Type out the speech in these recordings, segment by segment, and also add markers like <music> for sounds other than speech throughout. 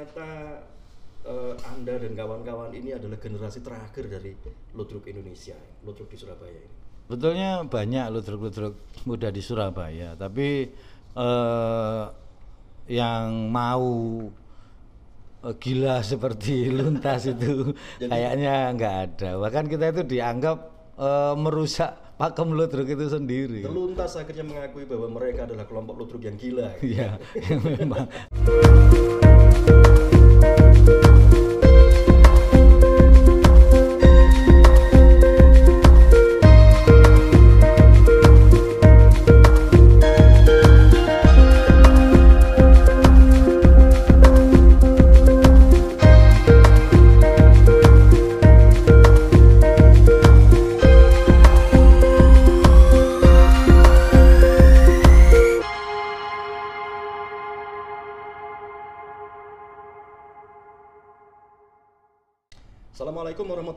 ternyata eh, Anda dan kawan-kawan ini adalah generasi terakhir dari ludruk Indonesia, ludruk di Surabaya ini. Betulnya banyak ludruk-ludruk muda di Surabaya, tapi eh, yang mau eh, gila <laughs> seperti luntas itu kayaknya nggak ada. Bahkan kita itu dianggap eh, merusak pakem ludruk itu sendiri. Teluntas akhirnya mengakui bahwa mereka adalah kelompok ludruk yang gila. Iya, <laughs> memang.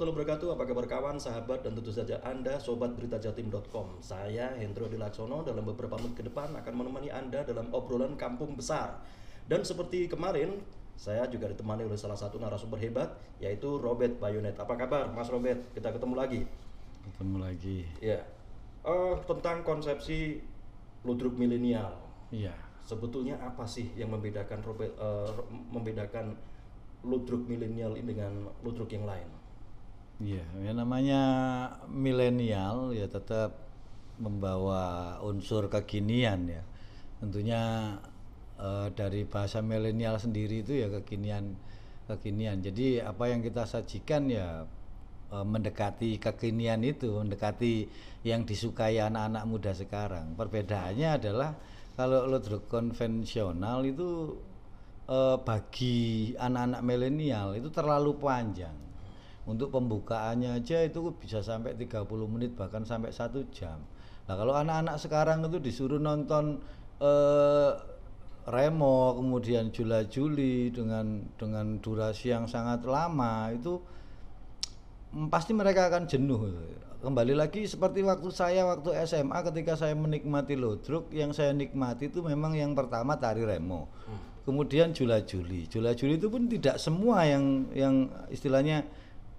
Warahmatullahi wabarakatuh. Apa kabar kawan, sahabat, dan tentu saja Anda, sobat beritajatim.com. Saya Hendro Dilaksono dalam beberapa menit ke depan akan menemani Anda dalam obrolan kampung besar. Dan seperti kemarin, saya juga ditemani oleh salah satu narasumber hebat, yaitu Robert Bayonet. Apa kabar, Mas Robert? Kita ketemu lagi. Ketemu lagi. Ya, Eh, tentang konsepsi ludruk milenial. Iya. Sebetulnya apa sih yang membedakan Robert, eh, membedakan ludruk milenial ini dengan ludruk yang lain? Iya, yang namanya milenial ya tetap membawa unsur kekinian ya. Tentunya eh, dari bahasa milenial sendiri itu ya kekinian kekinian. Jadi apa yang kita sajikan ya eh, mendekati kekinian itu, mendekati yang disukai anak-anak muda sekarang. Perbedaannya adalah kalau ludruk konvensional itu eh, bagi anak-anak milenial itu terlalu panjang untuk pembukaannya aja itu bisa sampai 30 menit bahkan sampai satu jam. Nah kalau anak-anak sekarang itu disuruh nonton eh, Remo kemudian Jula Juli dengan dengan durasi yang sangat lama itu pasti mereka akan jenuh. Kembali lagi seperti waktu saya waktu SMA ketika saya menikmati ludruk yang saya nikmati itu memang yang pertama tari Remo. Kemudian Jula Juli. Jula Juli itu pun tidak semua yang yang istilahnya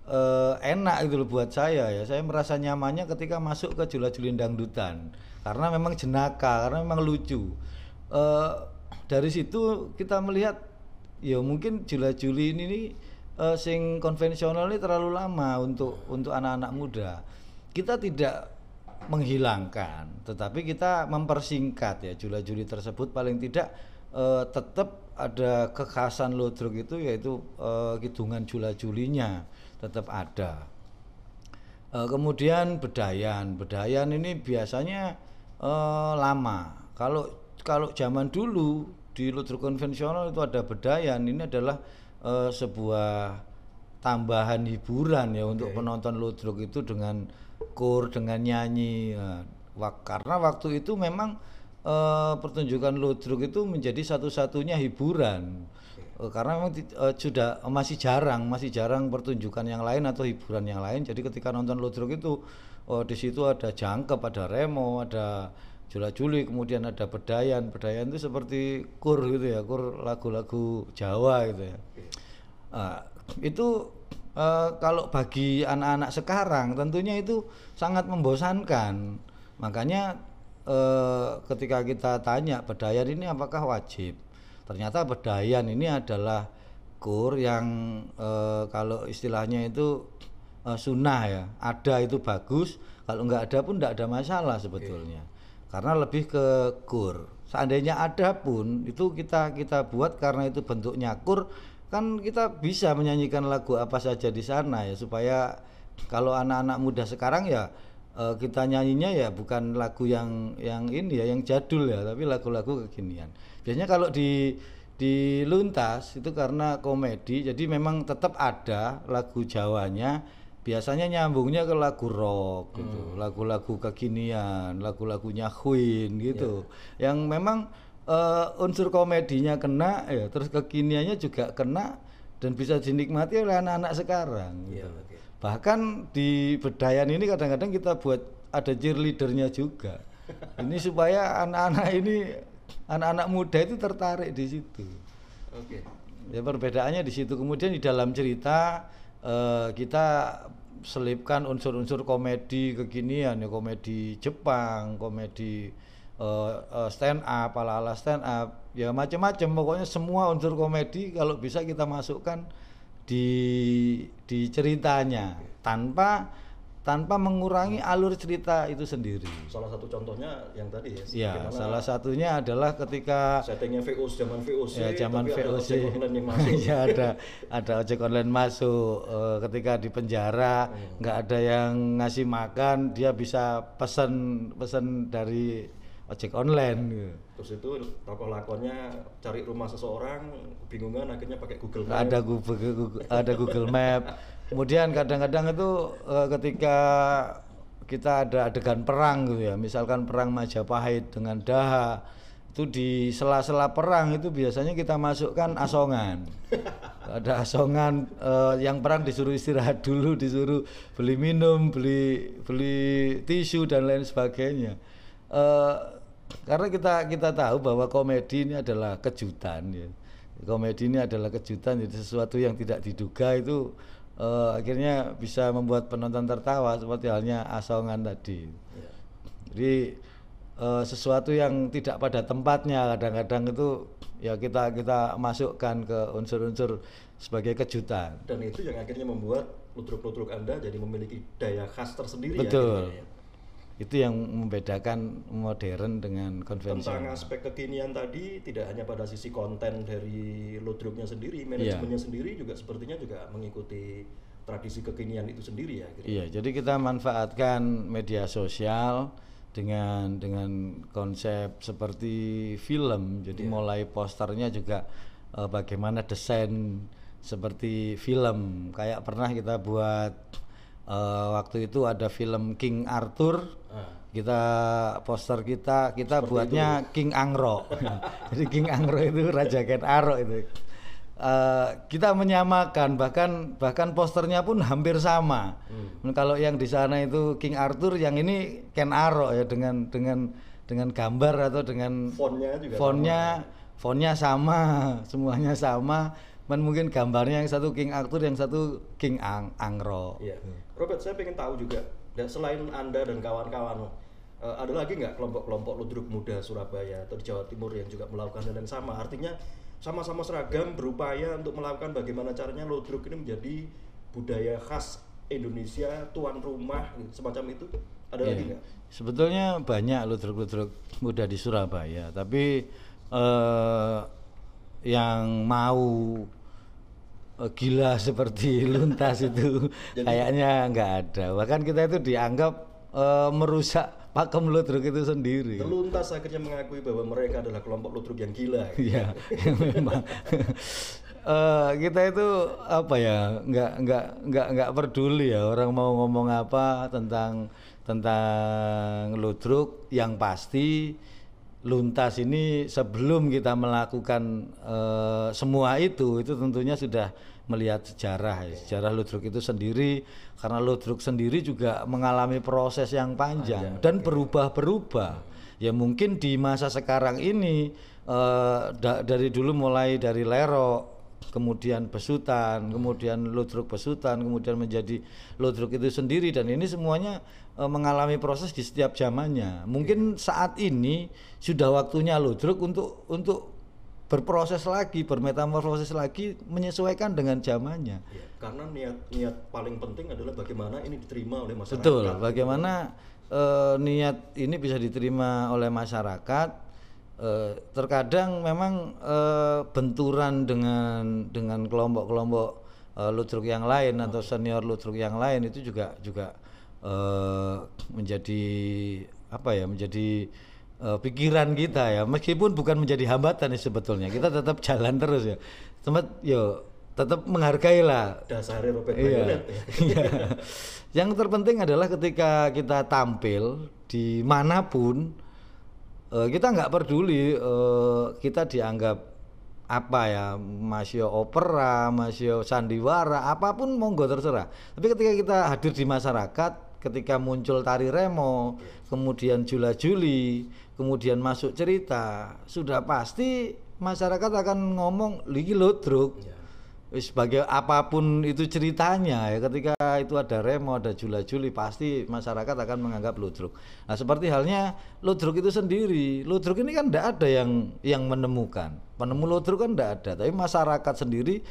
eh, enak gitu loh buat saya ya. Saya merasa nyamannya ketika masuk ke Jula Juli Dangdutan karena memang jenaka, karena memang lucu. Eh, dari situ kita melihat ya mungkin Jula Juli ini nih, eh, sing konvensional ini terlalu lama untuk untuk anak-anak muda. Kita tidak menghilangkan, tetapi kita mempersingkat ya Jula Juli tersebut paling tidak eh, tetap ada kekhasan ludruk itu yaitu eh, kidungan Jula Julinya tetap ada. Eh, kemudian bedayan, bedayan ini biasanya eh, lama. Kalau kalau zaman dulu di ludruk konvensional itu ada bedayan, ini adalah eh, sebuah tambahan hiburan ya untuk penonton ludruk itu dengan kur, dengan nyanyi. Nah, wak- karena waktu itu memang eh, pertunjukan ludruk itu menjadi satu-satunya hiburan. Eh, karena memang eh, sudah eh, masih jarang, masih jarang pertunjukan yang lain atau hiburan yang lain. Jadi ketika nonton ludruk itu oh, di situ ada jangkep, ada remo, ada jula juli, kemudian ada bedayan. Bedayan itu seperti kur gitu ya, kur lagu-lagu Jawa gitu ya. Ah, itu eh, kalau bagi anak-anak sekarang tentunya itu sangat membosankan. Makanya eh, ketika kita tanya bedayan ini apakah wajib? Ternyata bedayan ini adalah kur yang eh, kalau istilahnya itu eh, sunnah ya. Ada itu bagus, kalau nggak ada pun nggak ada masalah sebetulnya. Karena lebih ke kur. Seandainya ada pun itu kita kita buat karena itu bentuknya kur kan kita bisa menyanyikan lagu apa saja di sana ya supaya kalau anak-anak muda sekarang ya eh, kita nyanyinya ya bukan lagu yang yang ini ya yang jadul ya tapi lagu-lagu kekinian. Biasanya kalau di di luntas itu karena komedi jadi memang tetap ada lagu Jawanya biasanya nyambungnya ke lagu rock gitu lagu-lagu kekinian lagu-lagunya Queen gitu yang memang eh, unsur komedinya kena ya terus kekiniannya juga kena dan bisa dinikmati oleh anak-anak sekarang Iya, gitu. oke. Bahkan di bedayan ini kadang-kadang kita buat ada cheerleadernya juga ini supaya anak-anak ini anak-anak muda itu tertarik di situ Oke. Ya perbedaannya di situ. Kemudian di dalam cerita eh, kita selipkan unsur-unsur komedi kekinian ya komedi Jepang, komedi eh, eh, stand up, ala-ala stand up, ya macam-macam. Pokoknya semua unsur komedi kalau bisa kita masukkan di di ceritanya tanpa tanpa mengurangi alur cerita itu sendiri. Salah satu contohnya yang tadi ya. Ya, salah satunya adalah ketika settingnya VOC zaman VOC, ya zaman tapi ada VOC ojek online yang <laughs> masuk. ya ada ada ojek online masuk Eh, ketika di penjara Hmm. nggak ada yang ngasih makan dia bisa pesan pesan dari ojek online gitu. Terus itu tokoh lakonnya cari rumah seseorang, kebingungan akhirnya pakai Google Maps. ada Google, Google- ada Google Map kemudian kadang-kadang itu eh, ketika kita ada adegan perang gitu ya misalkan perang Majapahit dengan Daha itu di sela-sela perang itu biasanya kita masukkan asongan <laughs> ada asongan eh, yang perang disuruh istirahat dulu disuruh beli minum beli beli tisu dan lain sebagainya Eh, karena kita kita tahu bahwa komedi ini adalah kejutan ya komedi ini adalah kejutan jadi sesuatu yang tidak diduga itu eh, akhirnya bisa membuat penonton tertawa seperti halnya asongan tadi Ya. jadi eh, sesuatu yang tidak pada tempatnya kadang-kadang itu ya kita kita masukkan ke unsur-unsur sebagai kejutan Dan itu yang akhirnya membuat ludruk-ludruk Anda jadi memiliki daya khas tersendiri betul ya. akhirnya ya. Itu yang membedakan modern dengan Tentang konvensional aspek kekinian tadi tidak hanya pada sisi konten dari ludruknya sendiri, Iya. manajemennya sendiri juga sepertinya juga mengikuti tradisi kekinian itu sendiri ya. akhirnya. Iya, jadi kita manfaatkan media sosial dengan dengan konsep seperti film. Jadi Iya. mulai posternya juga eh, bagaimana desain seperti film. Kayak pernah kita buat eh, waktu itu ada film King Arthur. Kita poster kita kita buatnya King Angro. <laughs> jadi King Angro itu Raja Ken Arok itu. Eh, kita menyamakan bahkan bahkan posternya pun hampir sama. Kalau yang di sana itu King Arthur, yang ini Ken Arok ya dengan dengan dengan gambar atau dengan fontnya juga fontnya fontnya sama, <laughs> semuanya sama. Mungkin gambarnya yang satu King Arthur, yang satu King Ang Angro. Iya. Robert, saya pengen tahu juga, dan selain Anda dan kawan-kawan, eh, ada lagi nggak kelompok-kelompok ludruk muda Surabaya atau di Jawa Timur yang juga melakukan hal yang sama? Artinya sama-sama seragam berupaya untuk melakukan bagaimana caranya ludruk ini menjadi budaya khas Indonesia, tuan rumah, semacam itu. Ada Iya. lagi nggak? Sebetulnya banyak ludruk-ludruk muda di Surabaya, tapi eh, yang mau eh, gila <laughs> seperti luntas itu kayaknya nggak ada. Bahkan kita itu dianggap eh, merusak pakem ludruk itu sendiri. Teluntas akhirnya mengakui bahwa mereka adalah kelompok ludruk yang gila. Iya, memang. <laughs> Eh, kita itu apa ya nggak nggak nggak nggak peduli ya orang mau ngomong apa tentang tentang ludruk yang pasti luntas ini sebelum kita melakukan eh, semua itu itu tentunya sudah melihat sejarah ya. sejarah ludruk itu sendiri karena ludruk sendiri juga mengalami proses yang panjang dan berubah-berubah. Ya mungkin di masa sekarang ini eh, da- dari dulu mulai dari lerok kemudian besutan, kemudian ludruk besutan, kemudian menjadi ludruk itu sendiri dan ini semuanya eh, mengalami proses di setiap zamannya. Mungkin saat ini sudah waktunya ludruk untuk untuk berproses lagi, bermetamorfosis lagi menyesuaikan dengan zamannya. Iya, karena niat niat paling penting adalah bagaimana ini diterima oleh masyarakat. Betul, bagaimana eh, niat ini bisa diterima oleh masyarakat. Eh, terkadang memang eh, benturan dengan dengan kelompok-kelompok eh, ludruk yang lain atau senior ludruk yang lain itu juga juga eh, menjadi apa ya menjadi eh, pikiran kita ya meskipun bukan menjadi hambatan ya sebetulnya kita tetap jalan terus ya tempat yo tetap menghargailah Dasarnya Robert Iya. Ya. Iya. Yang terpenting adalah ketika kita tampil di mana pun eh, kita nggak peduli eh, kita dianggap apa ya masih opera, masih sandiwara, apa pun monggo terserah. Tapi ketika kita hadir di masyarakat, ketika muncul tari remo, kemudian jula juli, kemudian masuk cerita, sudah pasti masyarakat akan ngomong lagi ludruk Iya. Wis sebagai apa pun itu ceritanya ya ketika itu ada remo ada jula-juli pasti masyarakat akan menganggap ludruk. Nah seperti halnya ludruk itu sendiri, ludruk ini kan tidak ada yang yang menemukan penemu ludruk kan tidak ada, tapi masyarakat sendiri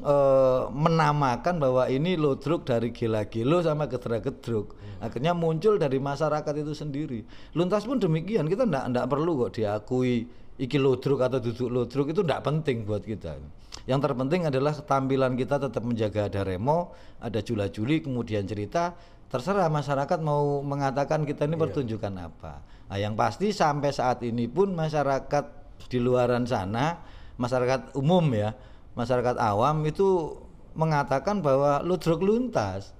eh, menamakan bahwa ini ludruk dari gila-gilo sama gedra-gedruk. Akhirnya muncul dari masyarakat itu sendiri. Luntas pun demikian kita tidak tidak perlu kok diakui iki ludruk atau duduk ludruk itu tidak penting buat kita. Yang terpenting adalah ketampilan kita tetap menjaga ada remo, ada jula-juli, kemudian cerita. Terserah masyarakat mau mengatakan kita ini pertunjukan apa. Nah, yang pasti sampai saat ini pun masyarakat di luaran sana, masyarakat umum ya, masyarakat awam itu mengatakan bahwa ludruk luntas.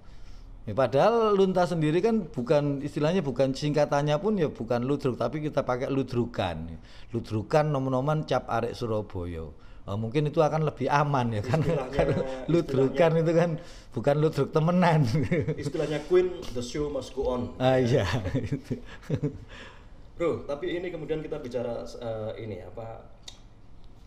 Ya, padahal luntas sendiri kan bukan istilahnya bukan singkatannya pun ya bukan ludruk tapi kita pakai ludrukan. Ludrukan nom-noman cap arek Surabaya. Oh, mungkin itu akan lebih aman ya kan <laughs> karena ludrukan itu kan bukan ludruk temenan. <laughs> Istilahnya Queen, the show must go on. ah iya. Bro, tapi ini kemudian kita bicara eh, ini apa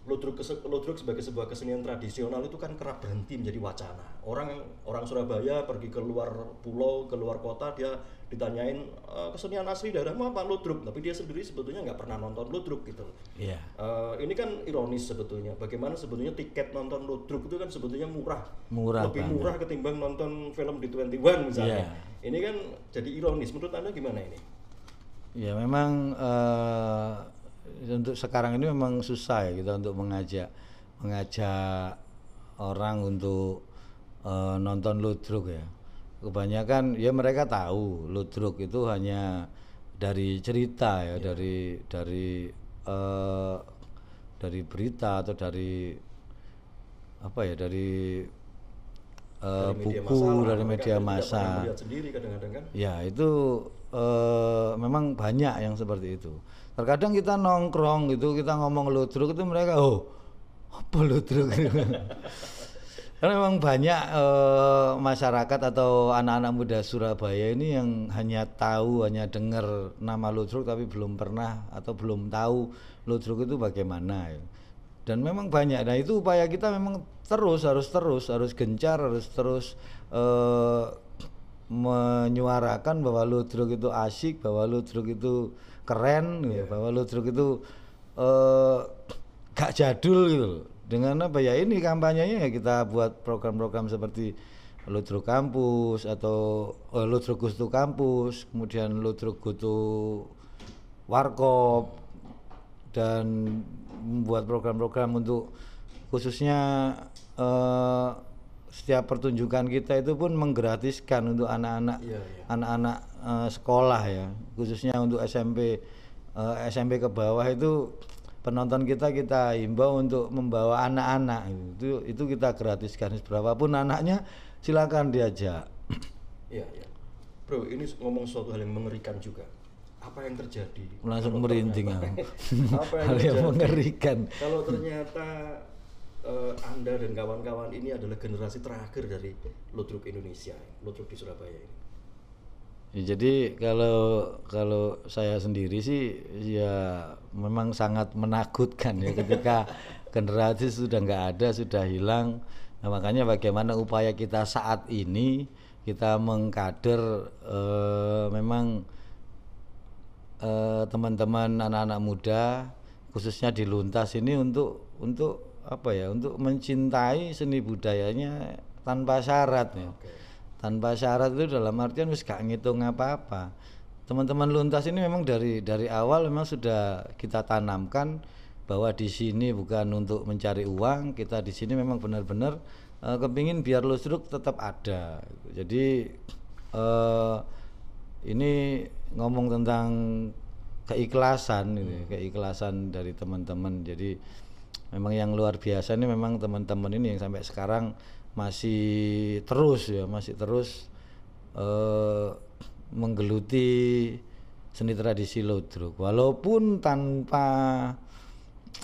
ludruk sebagai sebuah kesenian tradisional itu kan kerap berhenti menjadi wacana. Orang orang Surabaya pergi ke luar pulau, ke luar kota dia ditanyain "Eh, kesenian asli daerahmu apa ludruk, tapi dia sendiri sebetulnya nggak pernah nonton ludruk gitu. Iya. Eh, ini kan ironis sebetulnya. Bagaimana sebetulnya tiket nonton ludruk itu kan sebetulnya murah. Murah Lebih banget. murah ketimbang nonton film di 21 misalnya. Iya. Ini kan jadi ironis. Menurut Anda gimana ini? Ya memang eh, untuk sekarang ini memang susah ya kita untuk mengajak mengajak orang untuk eh, nonton ludruk ya. Kebanyakan ya mereka tahu ludruk itu hanya dari cerita ya, dari dari eh, dari berita atau dari apa ya dari eh, Dari buku massa lah. dari media massa. kadang-kadang kan. Ya itu eh, memang banyak yang seperti itu. Terkadang kita nongkrong gitu, kita ngomong ludruk itu mereka oh apa ludruk <laughs> Karena memang banyak eh, masyarakat atau anak-anak muda Surabaya ini yang hanya tahu, hanya dengar nama ludruk tapi belum pernah atau belum tahu ludruk itu bagaimana. ya. Dan memang banyak. Nah itu upaya kita memang terus harus terus harus gencar harus terus eh, menyuarakan bahwa ludruk itu asik, bahwa ludruk itu keren, ya, bahwa ludruk itu eh, gak jadul gitu. Dengan apa ya ini kampanyenya ya kita buat program-program seperti ludruk kampus atau eh, ludruk gustu kampus, kemudian ludruk gustu warkop dan membuat program-program untuk khususnya eh, setiap pertunjukan kita itu pun menggratiskan untuk anak-anak Iya, iya. anak-anak eh, sekolah ya khususnya untuk SMP eh, SMP ke bawah itu penonton kita kita himbau untuk membawa anak-anak itu itu kita gratiskan berapapun anaknya silakan diajak Iya, iya. Bro, ini ngomong suatu hal yang mengerikan juga. Apa yang terjadi? langsung merinding. <laughs> Apa yang yang mengerikan Kalau ternyata eh, Anda dan kawan-kawan ini adalah generasi terakhir dari Ludruk Indonesia, Ludruk di Surabaya ini. Ya, jadi kalau kalau saya sendiri sih ya memang sangat menakutkan ya ketika <laughs> generasi sudah nggak ada sudah hilang nah, makanya bagaimana upaya kita saat ini kita mengkader eh, memang eh, teman-teman anak-anak muda khususnya di Luntas ini untuk untuk apa ya untuk mencintai seni budayanya tanpa syarat ya tanpa syarat itu dalam artian wis gak ngitung apa-apa. Teman-teman luntas ini memang dari dari awal memang sudah kita tanamkan bahwa di sini bukan untuk mencari uang, kita di sini memang benar-benar eh, kepingin biar lustruk tetap ada. Jadi eh, ini ngomong tentang keikhlasan, gitu ya, keikhlasan dari teman-teman. Jadi memang yang luar biasa ini memang teman-teman ini yang sampai sekarang masih terus ya masih terus eh, menggeluti seni tradisi ludruk walaupun tanpa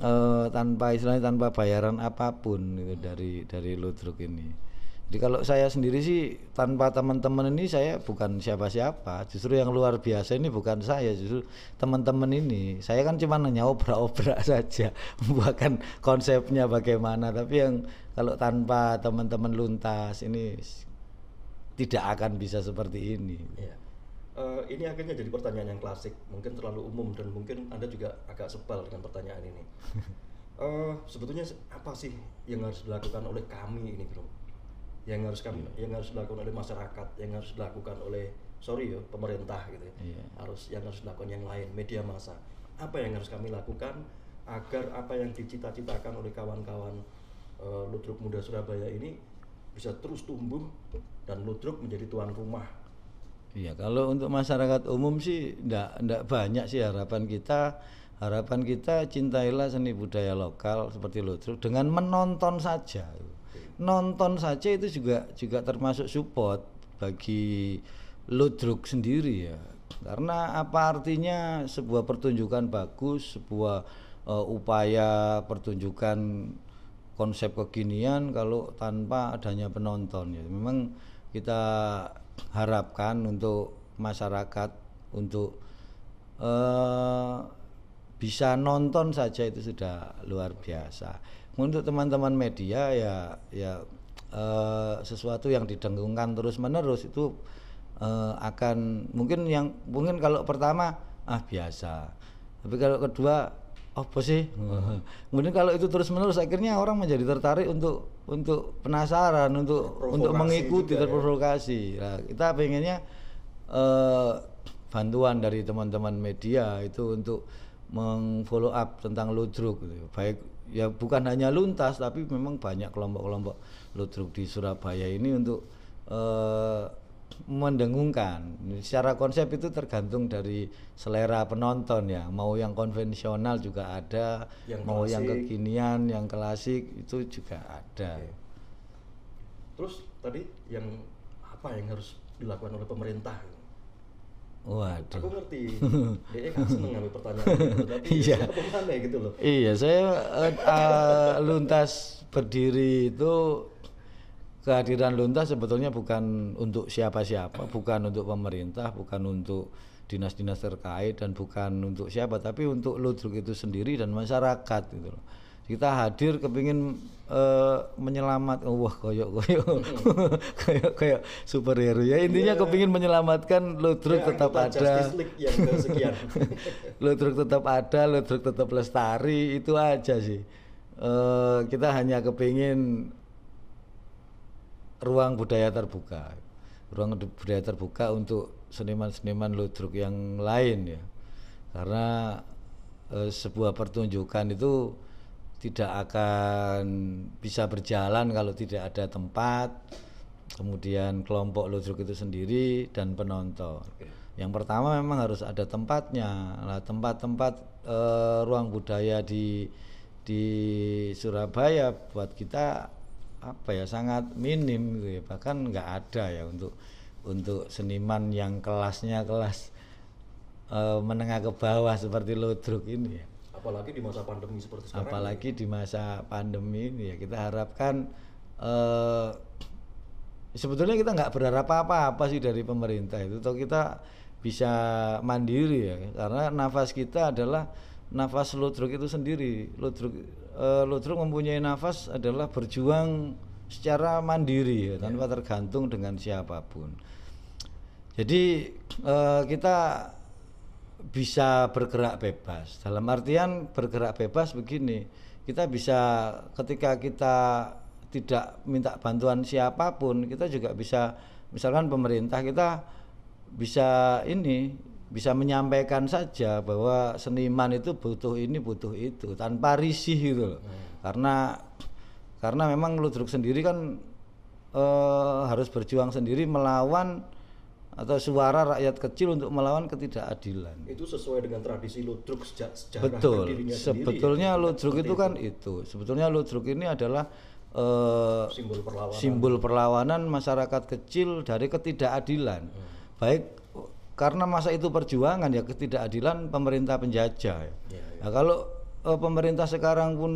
eh, tanpa istilahnya tanpa bayaran apa pun gitu dari dari ludruk ini Jadi kalau saya sendiri sih tanpa teman-teman ini saya bukan siapa-siapa. Justru yang luar biasa ini bukan saya, justru teman-teman ini. Saya kan cuma hanya obrak-obrak <laughs> saja, bukan konsepnya bagaimana. Tapi yang kalau tanpa teman-teman luntas ini tidak akan bisa seperti ini. Iya. Eh, ini akhirnya jadi pertanyaan yang klasik, mungkin terlalu umum dan mungkin anda juga agak sebal dengan pertanyaan ini. <laughs> Eh, sebetulnya apa sih yang harus dilakukan oleh kami ini, bro? Yang harus kami, yang harus dilakukan oleh masyarakat, yang harus dilakukan oleh sorry ya pemerintah gitu, ya. Iya. harus yang harus dilakukan yang lain, media massa. Apa yang harus kami lakukan agar apa yang dicita-citakan oleh kawan-kawan eh, Ludruk Muda Surabaya ini bisa terus tumbuh dan Ludruk menjadi tuan rumah Iya, kalau untuk masyarakat umum sih enggak, enggak banyak sih harapan kita. Harapan kita cintailah seni budaya lokal seperti Ludruk dengan menonton saja. Nonton saja itu juga juga termasuk support bagi Ludruk sendiri ya. Karena apa artinya sebuah pertunjukan bagus, sebuah eh, upaya pertunjukan konsep kekinian kalau tanpa adanya penonton ya. Memang kita harapkan untuk masyarakat untuk eh, bisa nonton saja itu sudah luar biasa. Untuk teman-teman media ya ya eh, sesuatu yang didengungkan terus menerus itu eh, akan mungkin yang mungkin kalau pertama ah biasa, tapi kalau kedua apa sih? <laughs> Kemudian kalau itu terus menerus akhirnya orang menjadi tertarik untuk untuk penasaran, untuk untuk mengikuti ya. terprovokasi. Nah, kita pengennya eh, bantuan dari teman-teman media itu untuk mengfollow up tentang ludruk gitu. Baik ya bukan hanya luntas tapi memang banyak kelompok-kelompok ludruk di Surabaya ini untuk eh, mendengungkan. Secara konsep itu tergantung dari selera penonton ya. Mau yang konvensional juga ada, Yang mau yang klasik. kekinian, yang klasik itu juga ada. Oke. Terus tadi yang apa yang harus dilakukan oleh pemerintah? Aku Waduh. ngerti, <laughs> dia kan seneng ngambil pertanyaan gitu, <laughs> tapi Iya. mana gitu loh. Iya, saya eh, luntas berdiri itu kehadiran luntas sebetulnya bukan untuk siapa-siapa, bukan untuk pemerintah, bukan untuk dinas-dinas terkait dan bukan untuk siapa, tapi untuk ludruk itu sendiri dan masyarakat gitu loh. Kita hadir kepingin eh, menyelamat, oh, wah koyok koyok <laughs> koyok koyok superhero ya intinya kepingin menyelamatkan ludruk Ya, tetap ada. Yang. Ludruk <laughs> tetap ada, ludruk tetap lestari, itu aja sih. Eh, kita hanya kepingin ruang budaya terbuka, ruang budaya terbuka untuk seniman-seniman ludruk yang lain ya, karena eh, sebuah pertunjukan itu tidak akan bisa berjalan kalau tidak ada tempat, kemudian kelompok ludruk itu sendiri dan penonton. Yang pertama memang harus ada tempatnya. Nah, tempat-tempat eh, ruang budaya di di Surabaya buat kita apa ya sangat minim gitu ya. Bahkan nggak ada ya untuk untuk seniman yang kelasnya kelas eh, menengah ke bawah seperti ludruk ini ya. Apalagi di masa pandemi seperti sekarang. Apalagi di masa pandemi ini ya kita harapkan eh, sebetulnya kita nggak berharap apa-apa sih dari pemerintah itu, atau kita bisa mandiri ya, karena nafas kita adalah nafas ludruk itu sendiri. Ludruk eh, ludruk mempunyai nafas adalah berjuang secara mandiri ya, tanpa tergantung dengan siapa pun. Jadi eh, kita bisa bergerak bebas. Dalam artian bergerak bebas begini, kita bisa ketika kita tidak minta bantuan siapa pun, kita juga bisa misalkan pemerintah kita bisa ini bisa menyampaikan saja bahwa seniman itu butuh ini butuh itu tanpa risih gitu loh. Karena karena memang ludruk sendiri kan eh, harus berjuang sendiri melawan atau suara rakyat kecil untuk melawan ketidakadilan. Itu sesuai dengan tradisi ludruk sejak sejarah Betul. sendiri Sebetulnya ya. ludruk Seperti itu kan itu. Sebetulnya ludruk ini adalah eh, simbol perlawanan. simbol perlawanan masyarakat kecil dari ketidakadilan. Hmm. Baik karena masa itu perjuangan ya ketidakadilan pemerintah penjajah. ya. Ya, ya. Nah, kalau eh, pemerintah sekarang pun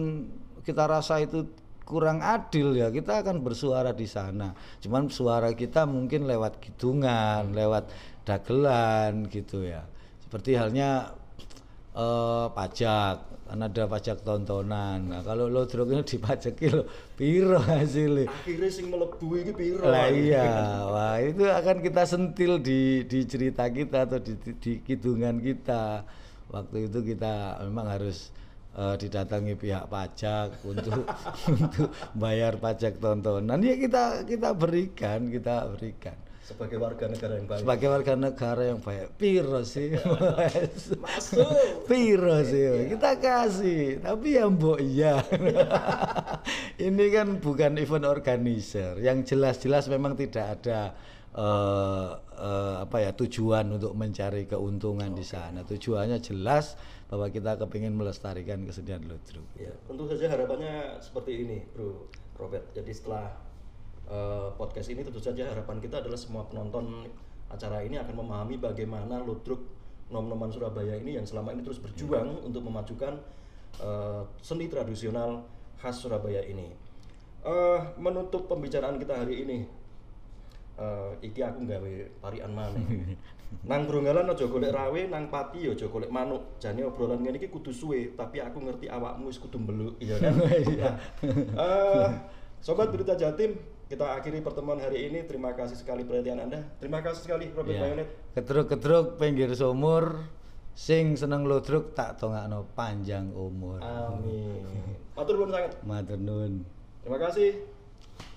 kita rasa itu kurang adil ya kita akan bersuara di sana. Cuman suara kita mungkin lewat hitungan, lewat dagelan gitu ya. Seperti halnya eh, pajak kan ada pajak tontonan nah kalau lo drug ini dipajaki lo piro hasilnya akhirnya sing melebu ini piro lah iya wah itu akan kita sentil di di cerita kita atau di, di, di kita waktu itu kita memang harus uh, didatangi pihak pajak untuk <laughs> untuk bayar pajak tontonan. Ya kita kita berikan kita berikan. Sebagai warga negara yang baik. Sebagai warga negara yang baik. Piro sih? <laughs> Masuk. Piro sih? Kita kasih. Tapi ya mbok iya. <laughs> Ini kan bukan event organizer. Yang jelas-jelas memang tidak ada uh, uh, apa ya tujuan untuk mencari keuntungan okay. di sana. Tujuannya jelas bahwa kita kepingin melestarikan kesenian ludruk ya tentu saja harapannya seperti ini bro Robert jadi setelah uh, podcast ini tentu saja harapan kita adalah semua penonton acara ini akan memahami bagaimana ludruk nom-noman Surabaya ini yang selama ini terus berjuang hmm. untuk memajukan uh, seni tradisional khas Surabaya ini. Uh, menutup pembicaraan kita hari ini, uh, iki aku nggawe parian mana? <laughs> nang Bronggalan aja golek rawe, nang Pati aja golek manuk. Jane obrolan ngene iki kudu suwe, tapi aku ngerti awakmu wis kudu mbeluk, iya kan? <laughs> Iya. uh, Sobat Berita Jatim, kita akhiri pertemuan hari ini. Terima kasih sekali perhatian Anda. Terima kasih sekali Robert ya. Bayonet. Ketruk-ketruk pinggir sumur sing seneng lodruk tak tongakno panjang umur. Amin. Matur nuwun sangat. Matur nuwun. Terima kasih.